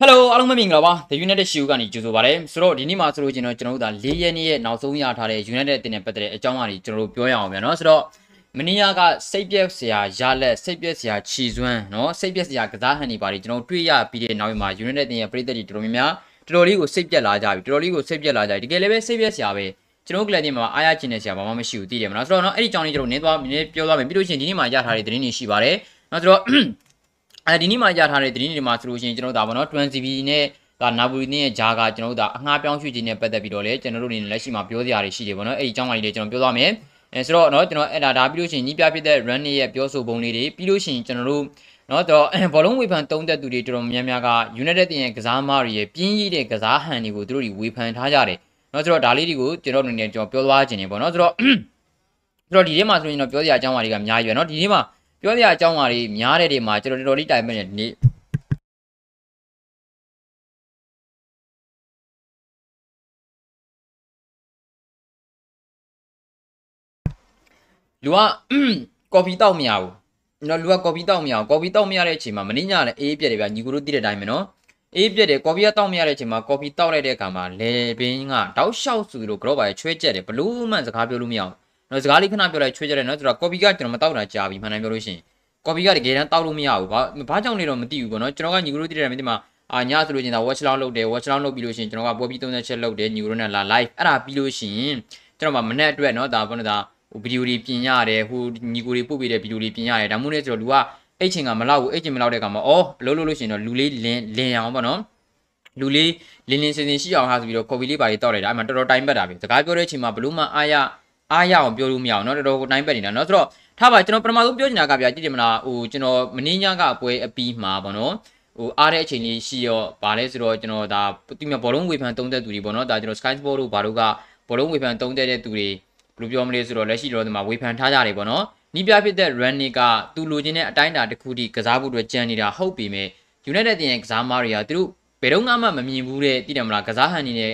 ဟယ်လိုအားလုံးမင်္ဂလာပါ The United Shoe ကနေကြိုဆိုပါရစေဆိုတော့ဒီနေ့မှာဆိုလို့ကျွန်တော်ကျွန်တော်တို့ဒါ၄ရက်နေ့ရဲ့နောက်ဆုံးရထားတဲ့ United အသင်းနဲ့ပတ်သက်တဲ့အကြောင်းအရာတွေကျွန်တော်တို့ပြောရအောင်ဗျာနော်ဆိုတော့မနီးယားကစိတ်ပြက်စရာရလက်စိတ်ပြက်စရာခြီစွမ်းနော်စိတ်ပြက်စရာကစားဟန်တွေပါတယ်ကျွန်တော်တွေ့ရပြီးတဲ့နောက်မှာ United အသင်းရဲ့ပရိသတ်တွေတော်တော်များများတော်တော်လေးကိုစိတ်ပြက်လာကြပြီတော်တော်လေးကိုစိတ်ပြက်လာကြပြီတကယ်လည်းပဲစိတ်ပြက်စရာပဲကျွန်တော်ကလည်းဒီမှာအားရချင်တဲ့စရာဘာမှမရှိဘူးသိတယ်မလားဆိုတော့နော်အဲ့ဒီအကြောင်းလေးကျွန်တော်နင်းသွားနင်းပြောသွားမယ်ပြီးလို့ရှိရင်ဒီနေ့မှာရထားတဲ့သတင်းတွေရှိပါတယ်နော်ဆိုတော့ အဲဒီနေ့မှာရထားတဲ့သတင်းတွေမှာဆိုလို့ရှိရင်ကျွန်တော်ဒါပေါ့နော် 20CB နဲ့ဒါနာဘူရီနဲ့ဂျာကကျွန်တော်တို့ဒါအငှားပြောင်းရွှေ့ခြင်းနဲ့ပတ်သက်ပြီးတော့လေကျွန်တော်တို့အနေနဲ့လက်ရှိမှာပြောစရာတွေရှိတယ်ပေါ့နော်အဲ့ဒီအကြောင်းအရာတွေကျွန်တော်ပြောသွားမယ်အဲဆိုတော့เนาะကျွန်တော်အဲ့ဒါဒါပြီးလို့ရှိရင်ညီးပြဖြစ်တဲ့ run ရဲ့ပြောဆိုပုံလေးတွေပြီးလို့ရှိရင်ကျွန်တော်တို့เนาะတော့ဘောလုံးဝေဖန်တုံးသက်သူတွေတော်တော်များများက United တင်ရဲ့ကစားမတွေရဲ့ပြင်းရည်တဲ့ကစားဟန်တွေကိုသူတို့တွေဝေဖန်ထားကြတယ်เนาะဆိုတော့ဒါလေးတွေကိုကျွန်တော်တို့အနေနဲ့ကျွန်တော်ပြောသွားခြင်းနေပေါ့เนาะဆိုတော့ဆိုတော့ဒီထဲမှာဆိုရင်တော့ပြောစရာအကြောင်းအရာတွေကအများကြီးပဲเนาะဒီထဲမှာ ပြောစရာအကြောင်းအရာတွေများတဲ့တွေမှာကျွန်တော်တော်တော်လေးတိုင်မဲ့နေနေ့လူကကော်ဖီတောက်မရဘူးနော်လူကကော်ဖီတောက်မရဘူးကော်ဖီတောက်မရတဲ့အချိန်မှာမင်းညလည်းအေးပြက်တယ်ဗျညီကိုတို့သိတဲ့အတိုင်းပဲနော်အေးပြက်တယ်ကော်ဖီကတောက်မရတဲ့အချိန်မှာကော်ဖီတောက်လိုက်တဲ့အခါမှာလေပင်ကတောက်လျှောက်စုလို့ကြော့ပါရချွဲကျက်တယ်ဘလို့မှစကားပြောလို့မရဘူး နော်စကားလေးခဏပြောလိုက်ချွဲကျက်တယ်နော်ဆိုတော့ကော်ဖီကကျွန်တော်မတောက်တာကြာပြီမှန်တယ်ပြောလို့ရှိရင်ကော်ဖီကတကယ်တမ်းတောက်လို့မရဘူးဘာဘာကြောင့်လဲတော့မသိဘူးပေါ့နော်ကျွန်တော်ကညီကိုတို့သိတဲ့အတိုင်းပဲဒီမှာအာညဆိုလို့ချင်းဒါ watch long လုပ်တယ် watch long လုပ်ပြီးလို့ရှိရင်ကျွန်တော်ကပွဲပြီး30ချက်လုပ်တယ်ညီကိုတို့နဲ့လာ live အဲ့ဒါပြီးလို့ရှိရင်ကျွန်တော်မှမနေ့အတွက်နော်ဒါဘာလို့ဒါဟိုဗီဒီယိုတွေပြင်ရတယ်ဟိုညီကိုတွေပို့ပေးတဲ့ဗီဒီယိုတွေပြင်ရတယ်ဒါမှမဟုတ်လေဆိုတော့လူကအဲ့ချိန်ကမလောက်ဘူးအဲ့ချိန်မလောက်တဲ့အခါမှာအော်အလုပ်လုပ်လို့ရှိရင်တော့လူလေးလင်းလင်းအောင်ပေါ့နော်လူလေးလင်းလင်းစင်စင်ရှိအောင်ဟာဆိုပြီးတော့ကော်ဖီလေးပါလေးတောက်လိုက်တာအဲ့မှာတော်တော်တိုင်းပတ်တာပဲစကားပြောတဲ့အချိန်မှာဘလို့မှအားရ အားရအောင်ပြောလို့မရအောင်เนาะတော်တော်ကိုတိုင်းပတ်နေတာเนาะဆိုတော့ထားပါကျွန်တော်ပထမဆုံးပြောချင်တာကဗျာကြည့်တယ်မလားဟိုကျွန်တော်မင်းညကအပွဲအပြီးမှာပေါ့နော်ဟိုအားတဲ့အချိန်လေးရှိရောဗာလဲဆိုတော့ကျွန်တော်ဒါဒီမှာဘောလုံးဝေဖန်သုံးသက်သူတွေပေါ့နော်ဒါကျွန်တော် Sky Sport တို့ဘာတို့ကဘောလုံးဝေဖန်သုံးသက်တဲ့သူတွေဘယ်လိုပြောမလဲဆိုတော့လက်ရှိတော့ဒီမှာဝေဖန်ထားကြတယ်ပေါ့နော်နီးပြဖြစ်တဲ့ Running ကသူလိုချင်တဲ့အတိုင်းအတာတစ်ခုထိကစားဖို့အတွက်ကြံနေတာဟုတ်ပြီမဲ့ United တင်ရဲ့ကစားမားတွေကသူတို့ဘယ်တော့မှမမြင်ဘူးတဲ့တည်တယ်မလားကစားဟန်နေနဲ့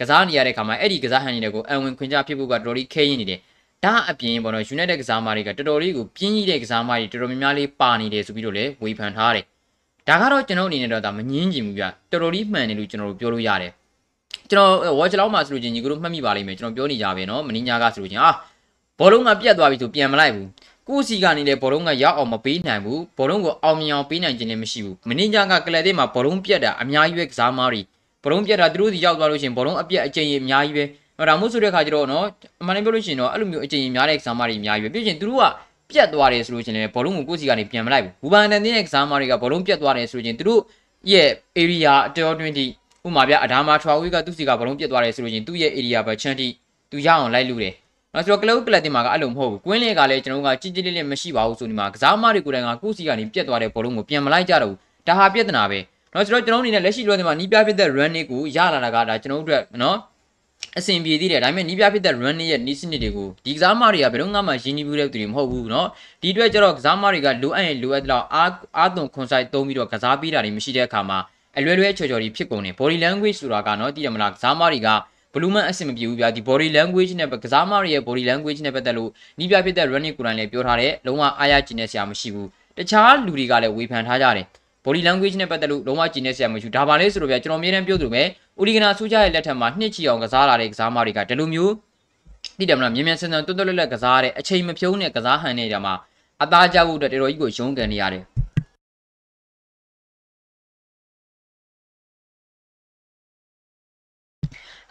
ကစားနေရတဲ့ခါမှာအဲ့ဒီကစားဟန်တွေကိုအံဝင်ခွင့်ကြဖြစ်ဖို့ကတော်တော်လေးခဲရင်နေတယ်ဒါအပြင်ပေါ့နော် United ကစားမားတွေကတော်တော်လေးကိုပြင်းကြီးတဲ့ကစားမားတွေတော်တော်များများလေးပါနေတယ်ဆိုပြီးတော့လည်းဝေဖန်ထားတယ်ဒါကတော့ကျွန်တော်အနေနဲ့တော့ဒါမငင်းချင်ဘူးပြတော်တော်လေးမှန်တယ်လို့ကျွန်တော်တို့ပြောလို့ရတယ်ကျွန်တော်ဝေါ်ချလောက်မှာဆိုလို့ချင်းညီကတို့မှတ်မိပါလိမ့်မယ်ကျွန်တော်ပြောနေကြပဲနော်မင်းညာကဆိုလို့ချင်းအာဘောလုံးကပြတ်သွားပြီဆိုပြန်မလိုက်ဘူးကိုစီကနေလည်းဘောလုံးကရောက်အောင်မပေးနိုင်ဘူးဘောလုံးကိုအောင်မြင်အောင်ပေးနိုင်ခြင်းလည်းမရှိဘူးမင်းညာကကလပ်ထဲမှာဘောလုံးပြတ်တာအများကြီးပဲကစားမားတွေ ဘလုံးပြက်တာသူတို့စီရောက်သွားလို့ရှိရင်ဘလုံးအပြက်အကျဉ်းကြီးအများကြီးပဲ။ဒါမှမဟုတ်ဆိုတဲ့ခါကျတော့နော်အမှန်တမ်းပြောလို့ရှိရင်တော့အဲ့လိုမျိုးအကျဉ်းကြီးများတဲ့ exam တွေအများကြီးပဲ။ပြီးရင်သူတို့ကပြက်သွားတယ်ဆိုလို့ရှိရင်လည်းဘလုံးကိုကိုယ့်စီကနေပြန်မလိုက်ဘူး။ဘူဘန်တန်တဲ့ exam တွေကဘလုံးပြက်သွားတယ်ဆိုလို့ရှိရင်သူတို့ရဲ့ area အတော်တွင်းတိဥမာပြအဒါမာထွာဝေးကသူ့စီကဘလုံးပြက်သွားတယ်ဆိုလို့ရှိရင်သူ့ရဲ့ area ဘချန်တိသူရအောင်လိုက်လို့တယ်။နော်ဆိုတော့ cloud ကလပ်တင်မှာကအဲ့လိုမဟုတ်ဘူး။ကွင်းလေးကလည်းကျွန်တော်ကကြီးကြီးလေးလေးမရှိပါဘူးဆိုဒီမှာကစားမတွေကိုယ်တိုင်ကကိုယ့်စီကနေပြက်သွားတဲ့ဘလုံးကိုပြန်မလိုက်ကြတော့ဘူး။ဒါဟာပြဿနာပဲ။ နော်ဆိုတော့ကျွန်တော်အနေနဲ့လက်ရှိလွှဲတင်မှာနီးပြဖြစ်တဲ့ run ကိုရလာတာကဒါကျွန်တော်တို့အတွက်နော်အဆင်ပြေသေးတယ်ဒါပေမဲ့နီးပြဖြစ်တဲ့ run ရဲ့နီးစနစ်တွေကိုဒီကစားမတွေကဘယ်တော့မှရင်းနှီးဘူးတဲ့သူတွေမဟုတ်ဘူးเนาะဒီအတွက်ကျတော့ကစားမတွေကလိုအပ်ရင်လိုအပ်တဲ့အားအားသွန်ခွန်ဆိုင်သုံးပြီးတော့ကစားပေးတာတွေမရှိတဲ့အခါမှာအလွယ်လွယ်ချော်ချော်တွေဖြစ်ကုန်တယ် body language ဆိုတာကเนาะတည်ရမလားကစားမတွေကဘလူးမန်အဆင်မပြေဘူးဗျာဒီ body language နဲ့ကစားမတွေရဲ့ body language နဲ့ပတ်သက်လို့နီးပြဖြစ်တဲ့ running ကိုယ်တိုင်လည်းပြောထားတယ်လုံးဝအားရကျင်နေစရာမရှိဘူးတခြားလူတွေကလည်းဝေဖန်ထားကြတယ် body language နဲ့ပတ်သက်လို့လုံးဝကျင်နေစရာမရှိဘူးဒါပါလဲဆိုတော့ဗျာကျွန်တော်အမြဲတမ်းပြောသူပဲဦးလီဂနာဆူကြရဲ့လက်ထက်မှာနှစ်ချီအောင်ကစားလာတဲ့ကစားမတွေကဒီလိုမျိုးသိတယ်မလားမြင်မြန်ဆန်ဆန်တွတ်တွတ်လက်လက်ကစားတဲ့အချိန်မဖြုံးတဲ့ကစားဟန်နေတာမှာအသားကြဖို့အတွက်တော်တော်ကြီးကိုရုန်းကန်နေရတယ်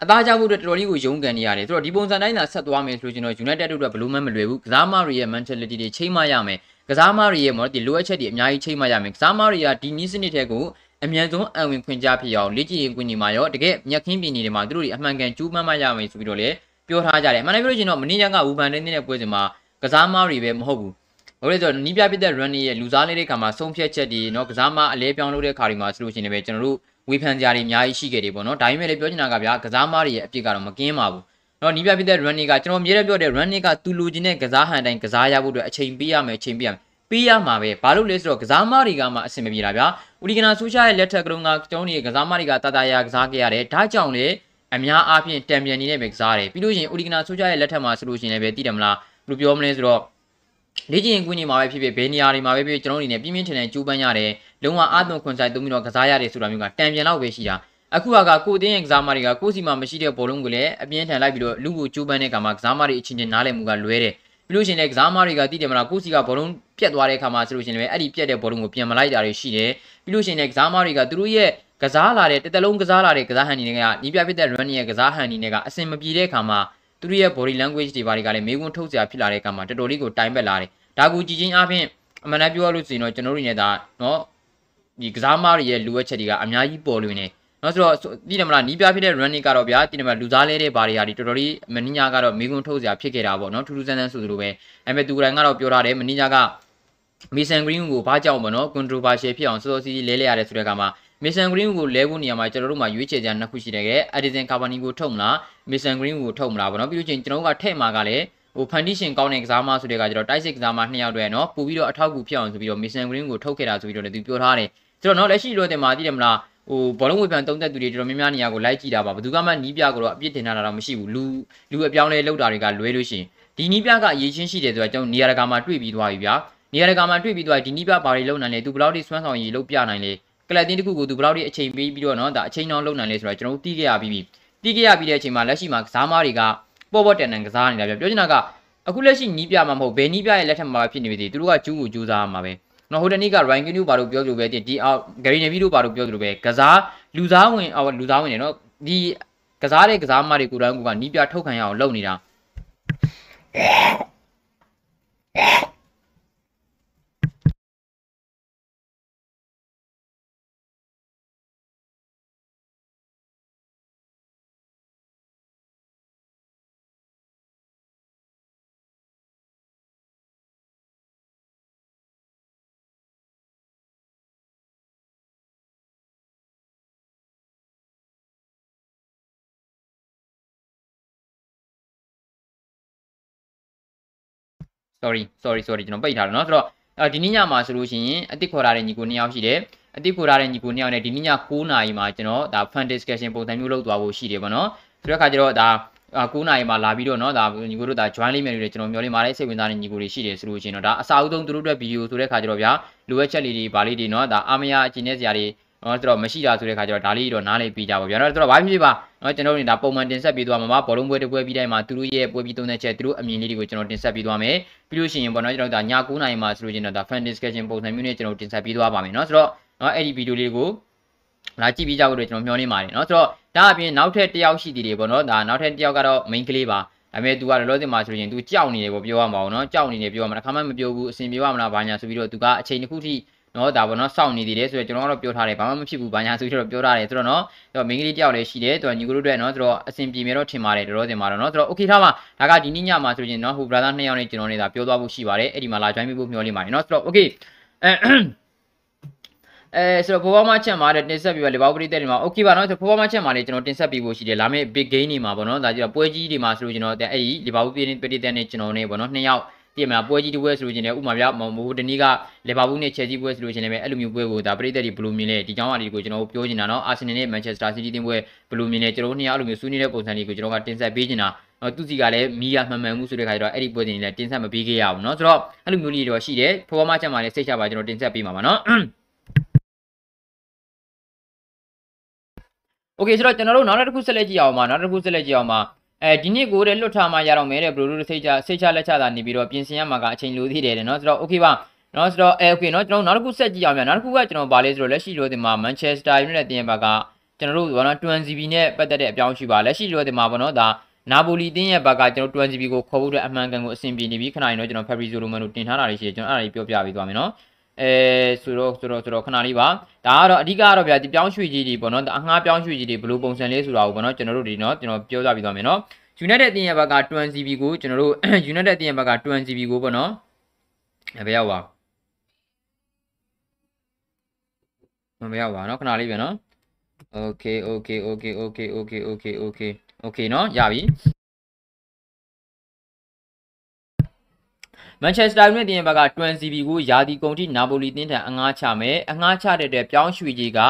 အသားကြဖို့အတွက်တော်တော်လေးကိုရုန်းကန်နေရတယ်ဆိုတော့ဒီပုံစံတိုင်းသာဆက်သွားမယ်ဆိုကျွန်တော် United တို့အတွက်ဘယ်လိုမှမလွယ်ဘူးကစားမတွေရဲ့ mentality တွေချိန်မရမယ် ကစားမတွေရဲ့မော်ဒီလိုအပ်ချက်တွေအများကြီးချိန်မရမယ်ကစားမတွေကဒီနည်းစနစ်တဲ့ကိုအမြန်ဆုံးအံဝင်ခွင့်ကြဖြစ်အောင်လေ့ကျင့်ရေးကွင်းကြီးမှာရောတကယ်မြက်ခင်းပြည်နေတွေမှာသူတို့တွေအမှန်ကန်ကျူးမှန်းမရမယ်ဆိုပြီးတော့လည်းပြောထားကြတယ်အမှန်တကယ်လို့ကျွန်တော်မင်းညာကဝူပန်တင်းတဲ့ပွဲစဉ်မှာကစားမတွေပဲမဟုတ်ဘူးဟုတ်လေဆိုတော့နီးပြပြတဲ့ run ရဲ့လူစားလေးတဲ့ခါမှာဆုံးဖြတ်ချက်တွေเนาะကစားမအလဲပြောင်းလုပ်တဲ့ခါတွေမှာဆိုလို့ရှိရင်လည်းကျွန်တော်တို့ဝေဖန်ကြတွေအများကြီးရှိခဲ့တယ်ပေါ့နော်ဒါပေမဲ့လည်းပြောချင်တာကဗျာကစားမတွေရဲ့အပြစ်ကတော့မကင်းပါဘူး နော်နီးပြပြတဲ့ run ကကျွန်တော်အမြဲတမ်းပြောတဲ့ run ကသူလူချင်းတဲ့ကစားဟန်တိုင်းကစားရဖို့အတွက်အချိန်ပေးရမယ်အချိန်ပေးရမယ်ပေးရမှာပဲဘာလို့လဲဆိုတော့ကစားမတွေကမှအဆင်မပြေတာဗျာဦးဒီကနာဆူရှာရဲ့လက်ထက်ကလုံးကကျွန်တော်တို့ကစားမတွေကတာတာယာကစားခဲ့ရတယ်ဒါကြောင့်လေအများအားဖြင့်တံပြန်နေနဲ့ပဲကစားတယ်ပြီးလို့ရှိရင်ဦးဒီကနာဆူရှာရဲ့လက်ထက်မှာဆိုလို့ရှိရင်လည်းပဲသိတယ်မလားဘယ်လိုပြောမလဲဆိုတော့လေ့ကျင့်ကွင်းကြီးမှာပဲဖြစ်ဖြစ်ဘယ်နေရာတွေမှာပဲဖြစ်ဖြစ်ကျွန်တော်တို့အနေနဲ့ပြင်းပြင်းထန်ထန်ကြိုးပမ်းရတယ်လုံးဝအာသွန်ခွန်ဆိုင်သုံးပြီးတော့ကစားရတယ်ဆိုတာမျိုးကတံပြန်တော့ပဲရှိတာ အခုကကိုတင်းရဲ့ကစားမတွေကကိုစီမှာမရှိတဲ့ဘောလုံးကိုလည်းအပြင်းထန်လိုက်ပြီးတော့လူကိုကျိုးပန်းတဲ့အခါမှာကစားမတွေအချင်းချင်းနားလည်မှုကလွဲတယ်ပြီးလို့ရှိရင်လည်းကစားမတွေကတိတယ်မလားကိုစီကဘောလုံးပြတ်သွားတဲ့အခါမှာဆိုလို့ရှိရင်လည်းအဲ့ဒီပြတ်တဲ့ဘောလုံးကိုပြန်မလိုက်တာတွေရှိတယ်ပြီးလို့ရှိရင်လည်းကစားမတွေကသူတို့ရဲ့ကစားလာတဲ့တစ်တလုံးကစားလာတဲ့ကစားဟန်တွေကနီးပြဖြစ်တဲ့ run ရဲ့ကစားဟန်တွေကအဆင်မပြေတဲ့အခါမှာသူတို့ရဲ့ body language တွေဘာတွေကလည်းမေးခွန်းထုတ်စရာဖြစ်လာတဲ့အခါမှာတော်တော်လေးကိုတိုင်ပက်လာတယ်ဒါကိုကြည်ချင်းအပြင်အမှန်တမ်းပြောရလို့ဆိုရင်တော့ကျွန်တော်တို့တွေနဲ့ဒါနော်ဒီကစားမတွေရဲ့လူဝက်ချက်တွေကအများကြီးပေါ်လွင်နေတယ် နော်ဆိုတော့ဒီတယ်မလားနီးပြဖြစ်တဲ့ run ကတော့ဗျာဒီတယ်မလားလူစားလဲတဲ့ဘာတွေဟာဒီတော်တော်လေးမင်းညာကတော့မေးခွန်းထုတ်စရာဖြစ်ခဲ့တာပေါ့နော်ထူးထူးဆန်းဆန်းဆိုသလိုပဲအဲမဲ့သူတိုင်းကတော့ပြောထားတယ်မင်းညာကမီဆန်ဂရင်းကိုဘာကြောင့်ပေါ့နော် controversial ဖြစ်အောင်စောစောစီးစီးလဲလဲရတယ်ဆိုတဲ့အခါမှာမစ်ဆန်ဂရင်းကိုလဲဖို့နေရာမှာကျွန်တော်တို့မှာရွေးချယ်ကြနှစ်ခုရှိတယ်ခဲ့အဒီဇန်ကာဗာနီကိုထုတ်မလားမစ်ဆန်ဂရင်းကိုထုတ်မလားပေါ့နော်ပြီးလို့ချင်းကျွန်တော်တို့ကထည့်မှာကလည်းဟိုဖန်တီရှင်ကောင်းတဲ့ကစားမဆိုတဲ့ကကျတော့တိုက်စစ်ကစားမနှစ်ယောက်တည်းနော်ပို့ပြီးတော့အထောက်အကူဖြစ်အောင်ဆိုပြီးတော့မစ်ဆန်ဂရင်းကိုထုတ်ခဲ့တာဆိုပြီးတော့လည်းသူပြောထားတယ်ဆိုတော့နော်လက်ရှိလိုတဲ့မှာသိတယ်မလား ဟိုဘောလုံးဝေဖန်တုံးသက်သူတွေတော်တော်များများနေရာကိုလိုက်ကြည့်တာပါဘယ်သူကမှနီးပြကိုတော့အပြစ်တင်တာတော့မရှိဘူးလူလူအပြောင်းလဲလောက်တာတွေကလွဲလို့ရှိရင်ဒီနီးပြကအရေးချင်းရှိတယ်ဆိုတာကျွန်တော်နေရာတကာမှာတွေ့ပြီးသွားပြီဗျာနေရာတကာမှာတွေ့ပြီးသွားဒီနီးပြဘာတွေလုံနိုင်လဲသူဘယ်လောက်ထိစွမ်းဆောင်ရည်လုပ်ပြနိုင်လဲကလပ်တင်းတစ်ခုကိုသူဘယ်လောက်ထိအချိန်ပေးပြီးတော့နော်ဒါအချိန်အောင်လုံနိုင်လဲဆိုတာကျွန်တော်တို့သိခဲ့ရပြီးပြီသိခဲ့ရပြီးတဲ့အချိန်မှာလက်ရှိမှာကစားမားတွေကပေါ်ပေါ်တန်တန်ကစားနေတာဗျာပြောချင်တာကအခုလက်ရှိနီးပြမှာမဟုတ်ဘယ်နီးပြရဲ့လက်ထက်မှာဖြစ်နေပြီသူတို့ကကျူးကိုကျူးစားမှာပဲ နော်ဟိုတနေ့က Ryan Kinu ဘာလို့ပြောသလိုပဲဒီအောက် Gary Neville တို့ဘာလို့ပြောသလိုပဲကစားလူသားဝင်အော်လူသားဝင်နေနော်ဒီကစားတဲ့ကစားမတွေကိုယ်တိုင်ကနီးပြထုတ်ခံရအောင်လုပ်နေတာ sorry sorry sorry ကျွန်တော်ပိတ်ထားတယ်เนาะဆိုတော့အဲဒီနေ့ညမှာဆိုလို့ရှိရင်အတိခေါ်ထားတဲ့ညီကိုနှစ်ယောက်ရှိတယ်အတိခေါ်ထားတဲ့ညီကိုနှစ်ယောက်နဲ့ဒီနေ့ည9နာရီမှာကျွန်တော်ဒါ fund discussion ပုံစံမျိုးလုပ်သွားဖို့ရှိတယ်ပေါ့နော်ဆိုတော့အခါကျတော့ဒါ9နာရီမှာလာပြီးတော့เนาะဒါညီကိုတို့ဒါ join လေးမယ်လို့ကျွန်တော်မျှော်လင့်ပါတယ်စိတ်ဝင်စားတဲ့ညီကိုတွေရှိတယ်ဆိုလို့ရှိရင်တော့ဒါအစာအုပ်ဆုံးသူတို့အတွက်ဗီဒီယိုဆိုတဲ့အခါကျတော့ဗျာလိုအပ်ချက်လေးတွေဗာလေးတွေเนาะဒါအာမရအကျဉ်းတဲ့ဇာတွေ နော်ဆိုတော့မရှိတာဆိုတဲ့ခါကျတော့ဒါလေးတော့နားလေးပြီးကြပါဗျာနော်ဆိုတော့ဘာဖြစ်ဖြစ်ပါနော်ကျွန်တော်တို့ဒါပုံမှန်တင်ဆက်ပြီးသွားမှာပါဘောလုံးပွဲတစ်ပွဲပြီးတိုင်းမှာသူတို့ရဲ့ပွဲပြီးသုံးတဲ့ချက်သူတို့အမြင်လေးတွေကိုကျွန်တော်တင်ဆက်ပြီးသွားမယ်ပြီးလို့ရှိရင်ပေါ့နော်ကျွန်တော်ဒါည9:00နာရီမှာဆိုလို့ချင်းတော့ဒါ fan discussion ပုံစံမျိုးနဲ့ကျွန်တော်တင်ဆက်ပြီးသွားပါမယ်နော်ဆိုတော့နော်အဲ့ဒီဗီဒီယိုလေးကိုလာကြည့်ပြီးကြဖို့ကျွန်တော်မျှော်လင့်ပါတယ်နော်ဆိုတော့ဒါအပြင်နောက်ထပ်တစ်ယောက်ရှိသေးတယ်ပေါ့နော်ဒါနောက်ထပ်တစ်ယောက်ကတော့ main ကလေးပါဒါပေမဲ့ तू ကလောလောဆယ်မှာဆိုရင် तू ကြောက်နေတယ်ပေါ့ပြောရမှာပေါ့နော်ကြောက်နေတယ်ပြောရမှာတစ်ခါမှမပြောဘူးအဆင်ပြေပါမလားဘာညာဆိုပြီးတော့ तू ကအချိန်တစ်ခုထိ နော်ဒါပေါ့နော်စောင့်နေသေးတယ်ဆိုတော့ကျွန်တော်ကတော့ပြောထားတယ်ဘာမှမဖြစ်ဘူးဘာညာဆိုပြီးတော့ပြောထားတယ်ဆိုတော့နော်ဆိုတော့မိန်းကလေးတယောက်လည်းရှိတယ်သူကညီကိုတို့အတွက်နော်ဆိုတော့အဆင်ပြေမယ်တော့ထင်ပါတယ်တော်တော်စင်မှာတော့နော်ဆိုတော့ okay ထားပါဒါကဒီနေ့ညမှာဆိုရင်နော်ဟို brother နှစ်ယောက်နဲ့ကျွန်တော်နေတာပြောသွားဖို့ရှိပါတယ်အဲ့ဒီမှာလာ join ပေးဖို့မျှော်လင့်ပါတယ်နော်ဆိုတော့ okay အဲအဲဆိုတော့ဘောဘောမချက်မှာတင်ဆက်ပြီးပါလေဘောပရိသတ်တွေမှာ okay ပါနော်ဆိုဘောဘောမချက်မှာလေကျွန်တော်တင်ဆက်ပြီးဖို့ရှိတယ်လာမယ့် big game တွေမှာပေါ့နော်ဒါကြည့်တော့ပွဲကြီးတွေမှာဆိုလို့ကျွန်တော်အဲ့ဒီလီဗာပူးပြည်ပရိသတ်နဲ့ကျွန်တော်နဲ့ပေါ့နော်နှစ်ယောက် ပြည့်မလားပွဲကြီးတစ်ပွဲဆိုလို့ချင်းလည်းဥမာပြမိုးတနည်းကလီဗာပူးနဲ့ချယ်ဆီပွဲဆိုလို့ချင်းလည်းအဲ့လိုမျိုးပွဲကိုဒါပရိသတ်တွေဘယ်လိုမြင်လဲဒီကြောင်းအရာတွေကိုကျွန်တော်ပြောချင်တာနော်အာဆင်နယ်နဲ့မန်ချက်စတာစီးတီးတင်ပွဲဘယ်လိုမြင်လဲကျွန်တော်တို့နှစ်ယောက်အဲ့လိုမျိုးဆွေးနွေးတဲ့ပုံစံလေးကိုကျွန်တော်ကတင်ဆက်ပေးချင်တာသူစီကလည်းမီးရမှန်မှန်မှုဆိုတဲ့ခါကျတော့အဲ့ဒီပွဲတင်လည်းတင်ဆက်မပေးခဲ့ရဘူးเนาะဆိုတော့အဲ့လိုမျိုးလေးတော့ရှိတယ်ဖော်ဖော်မချက်မှာလည်းစိတ်ချပါကျွန်တော်တင်ဆက်ပေးမှာပါเนาะโอเคဆိုတော့ကျွန်တော်တို့နောက်တစ်ခုဆက်လက်ကြည့်အောင်ပါနောက်တစ်ခုဆက်လက်ကြည့်အောင်ပါ အဲဒီနေ့ကိုတဲ့လွတ်ထားမှရတော့မယ်တဲ့ဘလိုလိုစိတ်ချစိတ်ချလက်ချတာနေပြီးတော့ပြင်ဆင်ရမှာကအချိန်လိုသေးတယ်တဲ့နော်ဆိုတော့ okay ပါနော်ဆိုတော့အဲ okay နော်ကျွန်တော်နောက်တစ်ခုဆက်ကြည့်အောင်များနောက်တစ်ခုကကျွန်တော်ဗာလေးဆိုတော့လက်ရှိလိုတင်မှာ Manchester United တင်ရပါကကျွန်တော်တို့ဘာနော် 20B နဲ့ပတ်သက်တဲ့အပြောင်းရှိပါလက်ရှိလိုတင်မှာဘာနော်ဒါနာပိုလီတင်းရဲ့ဘက်ကကျွန်တော် 20B ကိုခေါ်ဖို့အတွက်အမှန်ကန်ကိုအဆင်ပြေနေပြီခဏရင်တော့ကျွန်တော် Fabrizio Romano တင်ထားတာလေးရှိတယ်ကျွန်တော်အဲ့ဒါလေးပြောပြပေးသွားမယ်နော် အဲဆိုတော့ဆိုတော့ဆိုတော့ခဏလေးပါဒါကတော့အဓိကကတော့ဗျာဒီပြောင်းရွှေ့ကြီးတွေပေါ့နော်အငှားပြောင်းရွှေ့ကြီးတွေဘယ်လိုပုံစံလေးဆိုတာကိုပေါ့နော်ကျွန်တော်တို့ဒီနော်ကျွန်တော်ပြောပြပြီးသွားမယ်နော် United အသင်းရဲ့ဘက်က 20CB ကိုကျွန်တော်တို့ United အသင်းရဲ့ဘက်က 20CB ကိုပေါ့နော်ဘယ်ရောက်ပါမရောက်ပါနော်ခဏလေးပြန်နော် Okay okay okay okay okay okay okay okay နော်ရပြီะရပြီ Manchester United တင်ဘက်က 20CB ကိုယာဒီကုန်ထိနာပိုလီတင်းထံအငှားချမယ်အငှားချတဲ့တဲ့ပြောင်းရွှေကြီးက